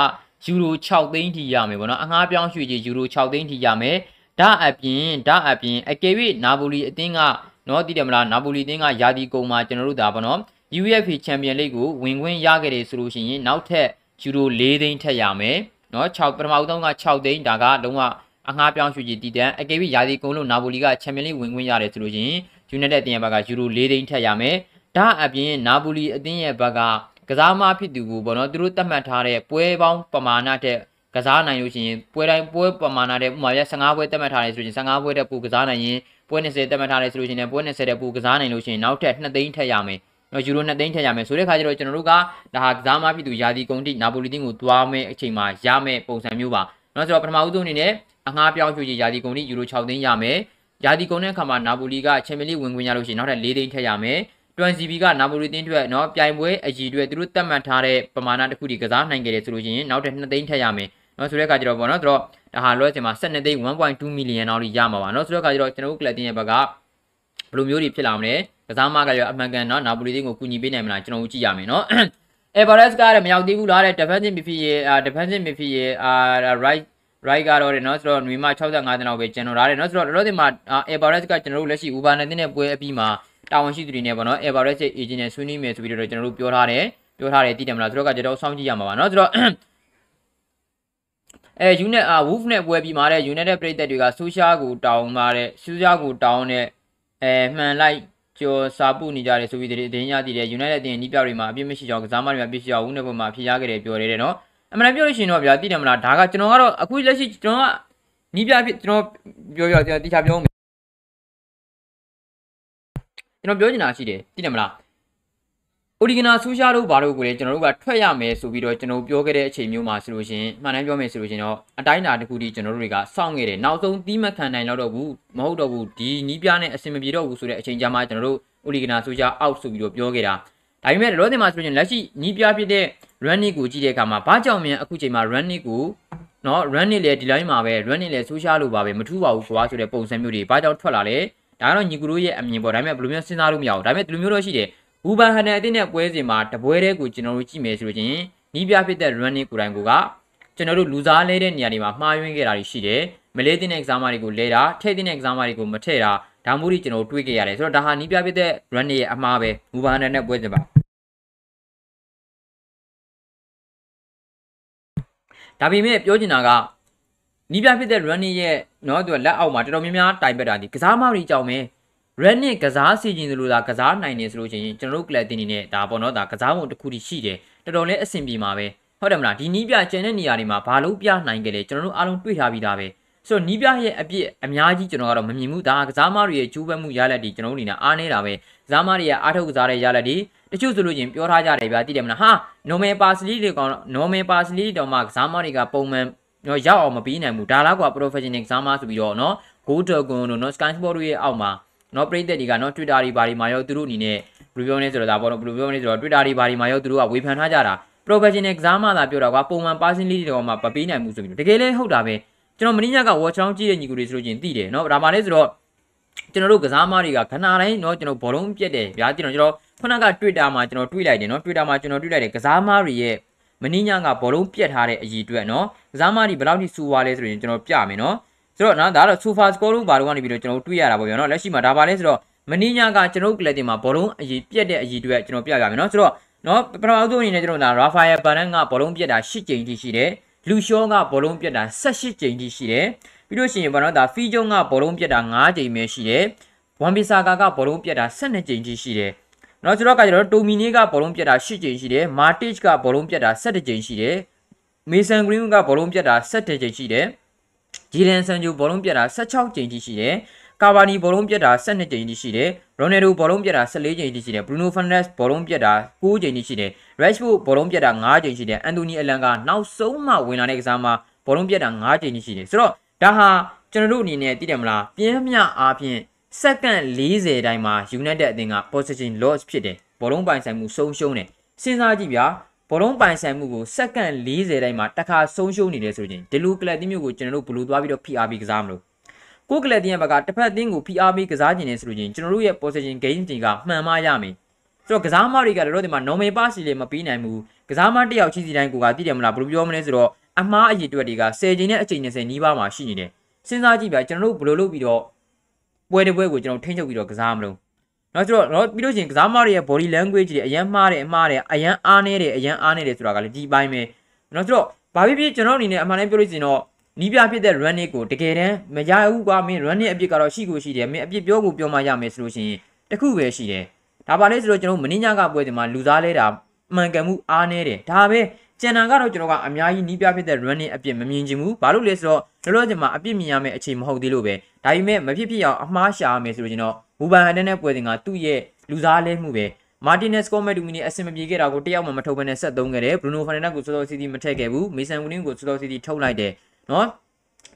ယူရို6သိန်းထိရမယ်ပေါ့နော်အငှားပြောင်းရွှေကြီးယူရို6သိန်းထိရမယ်ဒါအပြင်ဒါအပြင်အကယ်၍နာပိုလီအသင်းကနော်သိတယ်မလားနာပိုလီအသင်းကယာဒီကုန်မှာကျွန်တော်တို့ဒါပေါ့နော် UEFA Champions League ကိုဝင်ခွင့်ရခဲ့တယ်ဆိုလို့ရှိရင်နောက်ထပ်ယူရို၄သိန်းထပ်ရမယ်နော်6ပထမဦးဆုံးက6သိန်းဒါကလုံးဝအငှားပြောင်းရွှေ့ကြည့်တည်တံအကယ်၍ယာဒီကုန်းလို့နာပိုလီကချန်ပီယံလိဝင်ခွင့်ရတယ်ဆိုလို့ရှိရင် ယူနိုက်တက်အသင်းရဲ့ဘက်ကယူရို၄သိန်းထပ်ရမယ်ဒါအပြင်နာပိုလီအသင်းရဲ့ဘက်ကကစားမဖြစ်သူကိုပေါ့နော်သူတို့သတ်မှတ်ထားတဲ့ပွဲပေါင်းပမာဏတဲ့ကစားနိုင်လို့ရှိရင်ပွဲတိုင်းပွဲပမာဏတဲ့ဥပမာပြ15ပွဲသတ်မှတ်ထားတယ်ဆိုရင်15ပွဲတဲ့ပူကစားနိုင်ရင်ပွဲ20သတ်မှတ်ထားတယ်ဆိုလို့ရှိရင်ပွဲ20တဲ့ပူကစားနိုင်လို့ရှိရင်နောက်ထပ်2သိန်းထပ်ရမယ်နော်ယူရို2သိန်းထည့်ရမယ်ဆိုတဲ့ခါကျတော့ကျွန်တော်တို့ကဒါဟာကစားမဖြစ်သူယာဒီကုန်းတိနာပိုလီတင်းကိုသွားမယ်အချိန်မှာရမယ်ပုံစံမျိုးပါနော်ဆိုတော့ပထမဦးဆုံးအနေနဲ့အငှားပြောင်းရွှေ့ကြီးယာဒီကုန်းတိယူရို6သိန်းရမယ် ယာတီကုန်တဲ့အခါမှာနာပိုလီကချန်ပီယံလိဝင်ခွင့်ရလို့ရှိရင်နောက်ထပ်၄သိန်းထက်ရမယ်တွန်စီဘီကနာပိုလီတင်းအတွက်နော်ပြိုင်ပွဲအကြီးတွေသူတို့တတ်မှတ်ထားတဲ့ပမာဏတစ်ခုဒီကစားနိုင်ကြတယ်ဆိုလို့ရှိရင်နောက်ထပ်2သိန်းထက်ရမယ်နော်ဆိုတဲ့အခါကျတော့ပေါ့နော်သူတို့ဒါဟာလွှဲစင်မှာ12သိန်း1.2မီလီယံလောက်ကြီးရမှာပါနော်ဆိုတဲ့အခါကျတော့ကျွန်တော်တို့ကလပ်တင်းရဲ့ဘက်ကဘယ်လိုမျိုးတွေဖြစ်လာမလဲကစားမကရောအမှန်ကန်နော်နာပိုလီတင်းကိုကူညီပေးနိုင်မလားကျွန်တော်တို့ကြည့်ရမယ်နော် Everest ကလည်းမရောက်သေးဘူးလားတဲ့ defensive midfield ရဲ့ defensive midfield ရဲ့ right right ကတော့တယ်နော်ဆိုတော့နွေမ65တန်းလောက်ပဲကျွန်တော်ထားတယ်နော်ဆိုတော့လောလောဆယ်မှာ average ကကျွန်တော်တို့လက်ရှိ Uber နဲ့တဲ့ပွဲအပြီးမှာတာဝန်ရှိသူတွေနဲ့ပေါ့နော် average agent နဲ့ဆွေးနွေးမယ်ဆိုပြီးတော့ကျွန်တော်တို့ပြောထားတယ်ပြောထားတယ်သိတယ်မလားဆိုတော့ကကျွန်တော်စောင့်ကြည့်ရမှာပါနော်ဆိုတော့အဲ unit အာ wolf နဲ့ပွဲပြီးမှာတဲ့ unit တဲ့ပြည်သက်တွေက social ကိုတောင်းပါတဲ့ social ကိုတောင်းတဲ့အဲမှန်လိုက်ကျော်စာပုနေကြတယ်ဆိုပြီးတဲ့အတင်းရတည်တဲ့ unit တဲ့အတင်းနီးပြတွေမှာအပြစ်မရှိကြောင်းကစားမတွေမှာပြစ်ရှိအောင် wolf နဲ့ပွဲမှာဖြစ်ရခဲ့တယ်ပြောတယ်တဲ့နော် အမှန်တပြောလို့ရှိရင်တော့ဗျာသိတယ်မလားဒါကကျွန်တော်ကတော့အခုလက်ရှိကျွန်တော်ကနီးပြဖြစ်ကျွန်တော်ပြောပြောကျွန်တော်တိကျပြောမယ်ကျွန်တော်ပြောချင်တာရှိတယ်သိတယ်မလားအိုဒီဂနာဆူရှာတို့ဘာလို့ကိုလေကျွန်တော်တို့ကထွက်ရမယ်ဆိုပြီးတော့ကျွန်တော်ပြောခဲ့တဲ့အချိန်မျိုးမှာဆိုလို့ရှင်မှန်တမ်းပြောမယ်ဆိုလို့ရှင်တော့အတိုင်းအတာတစ်ခုတည်းကျွန်တော်တို့တွေကစောင့်ခဲ့တယ်နောက်ဆုံးတီးမခံနိုင်တော့ဘူးမဟုတ်တော့ဘူးဒီနီးပြားနဲ့အဆင်မပြေတော့ဘူးဆိုတဲ့အချိန်ကြာမှကျွန်တော်တို့အိုဒီဂနာဆူရှာအောက်ဆိုပြီးတော့ပြောခဲ့တာဒါပေမဲ့လောတင်မှာဆိုရင်လက်ရှိနီးပြားဖြစ်တဲ့ running ကိုကြည့်တဲ့အခါမှာဘာကြောင့်မြန်အခုချိန်မှာ running ကိုနော် running လေဒီ line မှာပဲ running လေဆူရှာလို့ပါပဲမထူးပါဘူးကွာဆိုတဲ့ပုံစံမျိုးတွေဘာကြောင့်ထွက်လာလဲဒါကတော့ညီကူတို့ရဲ့အမြင်ပေါ့ဒါပေမဲ့ဘယ်လိုမျိုးစဉ်းစားလို့မရဘူးဒါပေမဲ့ဒီလိုမျိုးတော့ရှိတယ်ဘူဘန်ဟန်နယ်အတင်းနဲ့ပွဲစဉ်မှာတပွဲတည်းကိုကျွန်တော်တို့ကြည့်မယ်ဆိုလို့ချင်းနီးပြဖြစ်တဲ့ running ကိုယ်တိုင်ကကျွန်တော်တို့လူစားလဲတဲ့နေရာတွေမှာမှားယွင်းခဲ့တာတွေရှိတယ်မလေးတင်တဲ့ exam တွေကိုလဲတာထည့်တင်တဲ့ exam တွေကိုမထည့်တာဒါမှမဟုတ်ကျွန်တော်တွေးခဲ့ရတယ်ဆိုတော့ဒါဟာနီးပြဖြစ်တဲ့ running ရဲ့အမှားပဲဘူဘန်ဟန်နယ်နဲ့ပွဲစဉ်ပါ ဒါပေမဲ့ပြောချင်တာကနီးပြဖြစ်တဲ့ running ရဲ့နော်သူကလက်အောက်မှာတော်တော်များများတိုင်ပက်တာဒီကစားမတွေကြောင့်ပဲ running ကစားစီခြင်းလို့လားကစားနိုင်နေဆိုလို့ချင်းကျွန်တော်တို့ collecting နေနဲ့ဒါပေါ့နော်ဒါကစားပုံတစ်ခုတည်းရှိတယ်တော်တော်လေးအဆင်ပြေမှာပဲဟုတ်တယ်မလားဒီနီးပြကျန်တဲ့နေရာတွေမှာဘာလို့ပြနိုင်ကြလဲကျွန်တော်တို့အားလုံးတွေ့ထားပြီးသားပဲ ဆိုတော့နီးပြရဲ့အပြစ်အများကြီးကျွန်တော်ကတော့မမြင်ဘူးဒါကစားမတွေရဲ့ကျိုးပက်မှုရလက်ဒီကျွန်တော်တို့အနေနဲ့အားနေတာပဲကစားမတွေရဲ့အားထုတ်ကစားတဲ့ရလက်ဒီတချို့ဆိုလို့ရင်ပြောထားကြတယ်ဗျာသိတယ်မလားဟာနော်မယ်ပါစလီတွေကောင်နော်မယ်ပါစလီတော်မှာကစားမတွေကပုံမှန်နော်ရောက်အောင်မပြီးနိုင်ဘူးဒါလားကွာ professional ကစားမဆိုပြီးတော့နော် go to gun တို့နော် sky sport တို့ရဲ့အောက်မှာနော်ပြည်သက်တွေကနော် Twitter တွေဘာတွေမှာရောသူတို့အနေနဲ့ဘယ်လိုပြောလဲဆိုတော့ဒါပေါ့နော်ဘယ်လိုပြောလဲဆိုတော့ Twitter တွေဘာတွေမှာရောသူတို့ကဝေဖန်ထားကြတာ professional ကစားမသာပြောတာကွာပုံမှန် personally တွေတော့မှမပြီးနိုင်ဘူးဆိုပြီးတော့တကယ်လဲဟုတ်တာပဲ ကျွန်တော်မင်းညက watch down ကြည့်တဲ့ညီကိုတွေဆိုလို့ချင်းသိတယ်နော်ဒါမှလည်းဆိုတော့ကျွန်တော်တို့ကစားမတွေကခဏတိုင်းเนาะကျွန်တော်ဘောလုံးပြက်တယ်ဗျာကျွန်တော်ကျွန်တော်ခုနက Twitter မှာကျွန်တော်တွေ့လိုက်တယ်เนาะ Twitter မှာကျွန်တော်တွေ့လိုက်တယ်ကစားမတွေရဲ့မင်းညကဘောလုံးပြက်ထားတဲ့အကြီးအတွက်เนาะကစားမတွေဘယ်လောက်ထိစူွားလဲဆိုရင်ကျွန်တော်ပြမယ်เนาะဆိုတော့နော်ဒါကတော့ sofa score လို့ဘာလို့ကနေပြီးတော့ကျွန်တော်တွေ့ရတာပေါ့ဗျာနော်လက်ရှိမှာဒါပါလဲဆိုတော့မင်းညကကျွန်တော်ကလပ်တင်မှာဘောလုံးအရေးပြက်တဲ့အရေးတွေကျွန်တော်ပြပြမယ်နော်ဆိုတော့နော်ပထမဆုံးအနေနဲ့ကျွန်တော်ဒါရာဖာယယ်ဘာနန်ကဘောလုံးပြက်တာ၈ကြိမ်ထိရှိတယ် လူရှောကဘောလုံးပြက်တာ၁၈ကြိမ်ထိရှိတယ်ပြီးလို့ရှိရင်ဘာနော်ဒါဖီဂျုံကဘောလုံးပြက်တာ၅ကြိမ်ပဲရှိတယ်ဝမ်ဘီဆာကာကဘောလုံးပြက်တာ၁၂ကြိမ်ထိရှိတယ်နော်ဆိုတော့ကကျွန်တော်တိုမီနီကဘောလုံးပြက်တာ၈ကြိမ်ရှိတယ်မာတစ်ကဘောလုံးပြက်တာ၁၁ကြိမ်ရှိတယ်မေဆန်ဂရင်းကဘောလုံးပြက်တာ၁၁ကြိမ်ရှိတယ်ဂျီလန်ဆန်ဂျူဘောလုံးပြက်တာ16ကြိမ်ထိရှိတယ် ကာဗာနီဘောလုံးပြက်တာ12ကြိမ်ထိရှိတယ်ရိုနယ်ဒိုဘောလုံးပြက်တာ14ကြိမ်ထိရှိတယ်ဘရူနိုဖန်နက်စ်ဘောလုံးပြက်တာ9ကြိမ်ထိရှိတယ်ရက်ရှ်ဖို့ဘောလုံးပြက်တာ9ကြိမ်ရှိတယ်အန်တိုနီအလန်ကနောက်ဆုံးမှဝင်လာတဲ့ကစားမှာဘောလုံးပြက်တာ9ကြိမ်ထိရှိတယ်ဆိုတော့ဒါဟာကျွန်တော်တို့အနေနဲ့သိတယ်မလားပြင်းမြအားဖြင့်စက္ကန့်40တိုင်းမှာ United အသင်းက possession loss ဖြစ်တယ်ဘောလုံးပိုင်ဆိုင်မှုဆုံးရှုံးတယ်စဉ်းစားကြည့်ဗျာဘောလုံးပိုင်ဆိုင်မှုကိုစက္ကန့်40တိုင်းမှာတစ်ခါဆုံးရှုံးနေတယ်ဆိုရင်ဒီလိုကလပ်တင်းမျိုးကိုကျွန်တော်တို့ဘယ်လိုသွားပြီးတော့ PRB ကစားမလို့ ကိုကလပ်တင်းရဲ့ဘက်ကတစ်ဖက်တင်းကို PRB ကစားခြင်းနေဆိုလို့ချင်းကျွန်တော်တို့ရဲ့ possession game တွေကမှန်မှရမယ်ဆိုတော့ကစားမတွေကလည်းတော့ဒီမှာ normal pass လေးမပြီးနိုင်ဘူးကစားမတစ်ယောက်ချီစီတိုင်းကိုကသိတယ်မလားဘယ်လိုပြောမလဲဆိုတော့အမားအရေးတွက်တွေက10ချိန်နဲ့အချိန်20နီးပါးမှာရှိနေတယ်စဉ်းစားကြည့်ဗျာကျွန်တော်တို့ဘယ်လိုလုပ်ပြီးတော့ပွဲတစ်ပွဲကိုကျွန်တော်ထိန်းချုပ်ပြီးတော့ကစားမလို့နော်ဆိုတော့နော်ပြီးလို့ရှိရင်ကစားမတွေရဲ့ body language တွေအရန်မှားတယ်အမှားတယ်အရန်အားနေတယ်အရန်အားနေတယ်ဆိုတာကလည်းဒီပိုင်းပဲနော်ဆိုတော့ဘာဖြစ်ဖြစ်ကျွန်တော်အနေနဲ့အမှန်တမ်းပြောလို့ရှိရင်တော့ နီးပြဖြစ်တဲ့ run ကိုတကယ်တမ်းမရဘူးကွာမင်း run အပြစ်ကတော့ရှိကိုရှိတယ်မင်းအပြစ်ပြောကိုပြောမှရမယ်ဆိုလို့ရှိရင်တခုပဲရှိတယ်ဒါပါလဲဆိုတော့ကျွန်တော်မင်းညကပွဲဒီမှာလူစားလဲတာမှန်ကန်မှုအားနေတယ်ဒါပဲကျန်တာကတော့ကျွန်တော်ကအများကြီးနီးပြဖြစ်တဲ့ running အပြစ်မမြင်ချင်ဘူးဘာလို့လဲဆိုတော့လောလောဆယ်မှာအပြစ်မြင်ရမယ့်အခြေမဟုတ်သေးလို့ပဲဒါပေမဲ့မဖြစ်ဖြစ်အောင်အမှားရှာရမယ်ဆိုလို့ကျွန်တော်ဘူဘန်ဟန်တဲ့ပွဲစဉ်ကသူ့ရဲ့လူစားလဲမှုပဲမာတင်နက်စ်ကောမက်ဒူမီနီအဆင်မပြေခဲ့တာကိုတယောက်မှမထုတ်ဘဲနဲ့ဆက်သုံးခဲ့တယ်ဘရူနိုဖာနန်ဒက်ကိုစောစောစီးစီးမထည့်ခဲ့ဘူးမေဆန်ဝူနင်းကိုစောစောစီးစီးထုတ်လိုက်တယ် နော်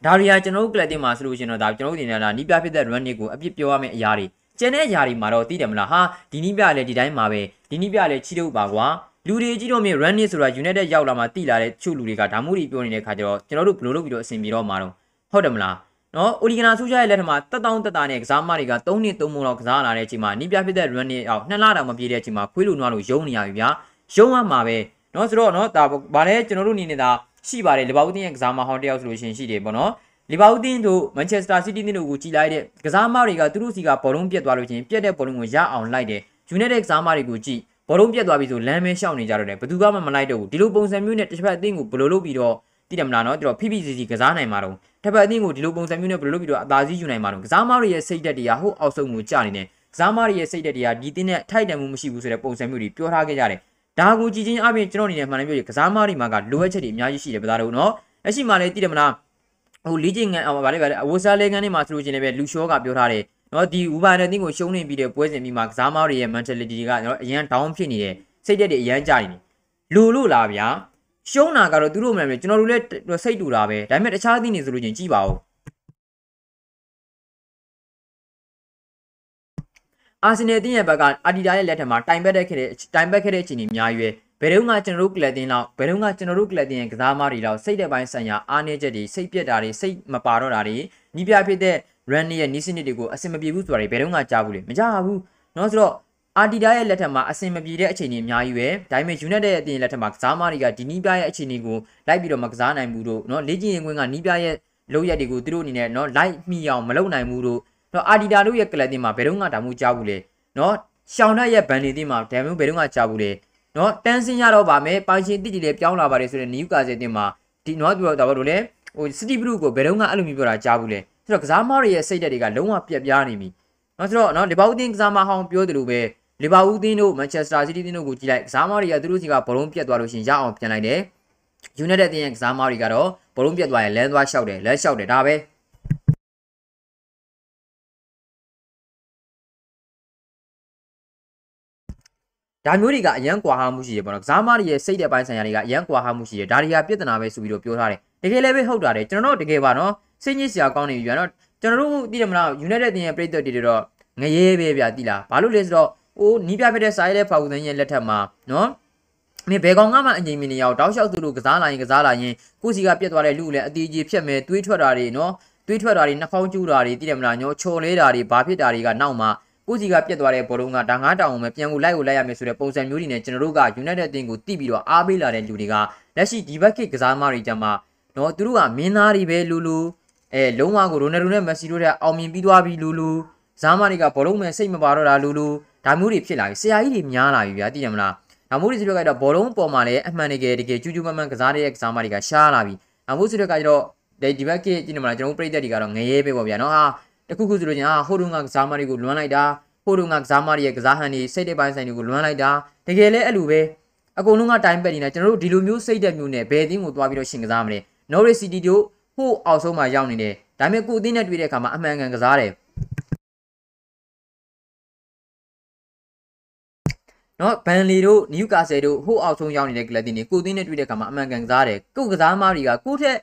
ဒါရီယာကျွန်တော်တို့ကလပ်တင်မှာဆိုလို့ရှိရင်တော့ဒါကျွန်တော်တို့အနေနဲ့ဒါနီးပြဖြစ်တဲ့ run တွေကိုအပြစ်ပြောရမယ့်အရာတွေကျန်တဲ့အရာတွေမှာတော့သိတယ်မလားဟာဒီနီးပြလည်းဒီတိုင်းမှာပဲဒီနီးပြလည်းချီတော့ပါကွာလူတွေကြီးတော့မြင် run နေဆိုတာ United ရောက်လာမှတိလာတဲ့ချို့လူတွေကဒါမှမဟုတ်ပြောနေတဲ့ခါကျတော့ကျွန်တော်တို့ဘယ်လိုလုပ်ပြီးတော့အဆင်ပြေတော့မှာတော့ဟုတ်တယ်မလားနော်အိုဒီဂနာဆူချာရဲ့လက်ထမှာတက်တောင်းတက်တာနဲ့ကစားမတွေက3နှစ်3မိုးလောက်ကစားလာတဲ့အချိန်မှာနီးပြဖြစ်တဲ့ run နေအောင်နှစ်လတောင်မပြည့်တဲ့အချိန်မှာခွေးလူနွားလူယုံနေရပြီဗျာယုံရမှာပဲနော်ဆိုတော့နော်ဒါဗာလဲကျွန်တော်တို့အနေနဲ့ဒါ ရှိပါတယ်လီဗာပူးတင်းရဲ့ကစားမဟောင်းတယောက်ဆိုလို့ရှိရင်ရှိတယ်ပေါ့နော်လီဗာပူးတင်းတို့မန်ချက်စတာစီးတီးတို့ကိုကြည်လိုက်တဲ့ကစားမတွေကသူတို့စီကဘောလုံးပြတ်သွားလို့ချင်းပြတ်တဲ့ဘောလုံးကိုရအောင်လိုက်တယ်ယူနိုက်တက်ကစားမတွေကိုကြည်ဘောလုံးပြတ်သွားပြီဆိုလမ်းမဲရှောက်နေကြတော့တယ်ဘယ်သူကမှမလိုက်တော့ဘူးဒီလိုပုံစံမျိုးနဲ့တစ်ဖက်အသင်းကိုဘယ်လိုလုပ်ပြီးတော့တည်တယ်မလားနော်သူတို့ PPCC ကစားနိုင်မှာတော့တစ်ဖက်အသင်းကိုဒီလိုပုံစံမျိုးနဲ့ဘယ်လိုလုပ်ပြီးတော့အသာစီးယူနိုင်မှာတော့ကစားမတွေရဲ့စိတ်ဓာတ်တရားဟိုအောက်ဆုံးကိုကြာနေတယ်ကစားမတွေရဲ့စိတ်ဓာတ်တရားဒီတင်းနဲ့ထိုက်တန်မှုမရှိဘူးဆိုတဲ့ပုံစံမျိုးတွေပြောထားခဲ့ကြတယ် ဒါကိုကြည်ချင်းအပြင်ကျွန်တော်အနေနဲ့မှန်တယ်ပြောရကစားမတွေမှာကလိုအပ်ချက်တွေအများကြီးရှိတယ်ဗသားတို့နော်အရှိမှလည်းတည်တယ်မလားဟိုလီဂျင်ကန်ဗါလေဗါလေအဝဆာလေကန်နေမှာဆိုလို့ချင်းလည်းပဲလူရှောကပြောထားတယ်နော်ဒီဥပါတဲ့တင်းကိုရှုံးနေပြီးတဲ့ပွဲစဉ်ပြီးမှကစားမတွေရဲ့ mentality တွေကနော်အရန် down ဖြစ်နေတယ်စိတ်ဓာတ်တွေအရန်ကြနေတယ်လူလို့လားဗျာရှုံးတာကတော့သူတို့မှန်ပဲကျွန်တော်တို့လည်းစိတ်တူတာပဲဒါပေမဲ့တခြားသင်းနေဆိုလို့ချင်းကြည့်ပါဦး အာဆင်နယ်တင်းရဲ့ဘက်ကအာဒီတာရဲ့လက်ထက်မှာတိုင်ပတ်တဲ့ခဲ့တဲ့တိုင်ပတ်ခဲ့တဲ့အခြေအနေအများကြီးပဲဘယ်တော့မှကျွန်တော်တို့ကလပ်တင်းလောက်ဘယ်တော့မှကျွန်တော်တို့ကလပ်တင်းရဲ့ကစားမတွေလောက်စိတ်တဲ့ပိုင်းဆိုင်ရာအားနည်းချက်တွေစိတ်ပြက်တာတွေစိတ်မပါတော့တာတွေညီပြဖြစ်တဲ့ run ရဲ့နီးစနစ်တွေကိုအဆင်မပြေဘူးဆိုတာတွေဘယ်တော့မှကြားဘူးလေမကြားဘူးเนาะဆိုတော့အာတီတာရဲ့လက်ထက်မှာအဆင်မပြေတဲ့အခြေအနေအများကြီးပဲဒါပေမဲ့ United ရဲ့အတင်းလက်ထက်မှာကစားမတွေကဒီနီးပြရဲ့အခြေအနေကိုလိုက်ပြီးတော့မကစားနိုင်ဘူးတို့เนาะလေ့ကျင့်ရင်ခွင့်ကနီးပြရဲ့လောက်ရက်တွေကိုသူတို့အနေနဲ့เนาะလိုက်မိအောင်မလုပ်နိုင်ဘူးတို့ နော်အာဒီတာတို့ရဲ့ကလပ်တင်မှာဘယ်တော့မှဒါမှမကြောက်ဘူးလေနော်ရှောင်းတဲ့ရဲ့ဘန်နေတင်မှာဒါမှမဘယ်တော့မှကြောက်ဘူးလေနော်တန်းစင်းရတော့ပါမယ်ပိုင်ရှင်တိတိလေးပြောင်းလာပါတယ်ဆိုတဲ့နယူကာဆယ်တင်မှာဒီနော်ပြောတာဘာလို့လဲဟိုစတီဘရုကိုဘယ်တော့မှအဲ့လိုမျိုးပြောတာကြားဘူးလေဆိုတော့ကစားမတွေရဲ့စိတ်ဓာတ်တွေကလုံးဝပြက်ပြားနေပြီနော်ဆိုတော့နော်လီဗာပူးတင်းကစားမဟောင်းပြောတယ်လို့ပဲလီဗာပူးတင်းတို့မန်ချက်စတာစီးတီးတင်းတို့ကိုကြည့်လိုက်ကစားမတွေကသူတို့စီကဘလုံးပြက်သွားလို့ရှင်ရအောင်ပြန်လိုက်တယ်ယူနိုက်တက်တင်းရဲ့ကစားမတွေကတော့ဘလုံးပြက်သွားရင်လမ်းသွားလျှောက်တယ်လမ်းလျှောက်တယ်ဒါပဲ ဒါမျိုးတွေကအရန်ကွာဟမှုရှိတယ်ပေါ့နော်ကစားမတွေရဲ့စိတ်တဲ့ပိုင်းဆိုင်ရာတွေကအရန်ကွာဟမှုရှိတယ်ဒါတွေကပြဿနာပဲဆိုပြီးတော့ပြောထားတယ်တကယ်လည်းပဲဟုတ်တာတယ်ကျွန်တော်တို့တကယ်ပါနော်စိတ်ညစ်စရာကောင်းနေပြီဗျာနော်ကျွန်တော်တို့သိတယ်မလား United တင်ရဲ့ပြည်သက်တွေတော့ငရဲပဲဗျာသိလားဘာလို့လဲဆိုတော့ဟိုနီးပြဖြစ်တဲ့စာရဲတဲ့ဖောက်သန်းရဲ့လက်ထက်မှာနော်မင်းဘယ်ကောင်ကမှအငြိမ်မနေရအောင်တောက်လျှောက်သူတို့ကစားလာရင်ကစားလာရင်ကိုစီကပြတ်သွားတဲ့လူလည်းအတီးကြီးဖြတ်မယ်တွေးထွက်တာတွေနော်တွေးထွက်တာတွေနှာခေါင်းကျူးတာတွေသိတယ်မလားညောချော်လဲတာတွေဘာဖြစ်တာတွေကနောက်မှ ကိုစီကပြတ်သွားတဲ့ဘောလုံးကဒါငါးတောင်အောင်ပဲပြန်ကိုလိုက်ကိုလိုက်ရမယ်ဆိုတဲ့ပုံစံမျိုးတွေနဲ့ကျွန်တော်တို့က United အသင်းကိုတိပြီးတော့အားပေးလာတဲ့လူတွေကလက်ရှိဒီဘက်ကကစားမတွေကြမှာနော်သူတို့ကမင်းသားတွေပဲလူလူအဲလုံးဝကိုရိုနယ်ဒိုနဲ့မက်ဆီတို့တဲ့အောင်မြင်ပြီးသွားပြီလူလူဇာမတွေကဘောလုံးမဲ့စိတ်မပါတော့တာလူလူဒါမျိုးတွေဖြစ်လာပြီဆရာကြီးတွေများလာပြီဗျာသိတယ်မလားဒါမျိုးတွေဆိုတော့ကတော့ဘောလုံးပေါ်မှာလည်းအမှန်တကယ်တကယ်ကျူးကျူးမမှန်ကစားတဲ့ကစားမတွေကရှားလာပြီဒါမျိုးဆိုတော့ကတော့ဒီဘက်ကကြည့်နေမလားကျွန်တော်ပြည်သက်တွေကတော့ငရဲပဲပေါ့ဗျာနော်ဟာ တခုခုဆိုလို့ချင်းဟာဟိုတုန်းကကစားမတွေကိုလွမ်းလိုက်တာဟိုတုန်းကကစားမတွေရဲ့ကစားဟန်တွေစိတ်တဲ့ပိုင်းဆိုင်တွေကိုလွမ်းလိုက်တာတကယ်လည်းအဲ့လိုပဲအကုန်လုံးကတိုင်းပက်နေတာကျွန်တော်တို့ဒီလိုမျိုးစိတ်တဲ့မျိုးနဲ့ဘယ်အသင်းကိုသွားပြီးတော့ရှင်ကစားမလဲ Norwich City တို့ဟိုအောက်ဆုံးမှာရောက်နေတယ်ဒါပေမဲ့ကိုအသင်းနဲ့တွေ့တဲ့အခါမှာအမှန်ကန်ကစားတယ်နော်ဘန်လီတို့နယူကာဆယ်တို့ဟိုအောက်ဆုံးရောက်နေတဲ့ကလပ်တင်တွေကိုအသင်းနဲ့တွေ့တဲ့အခါမှာအမှန်ကန်ကစားတယ်ကိုကစားမတွေကကိုထက်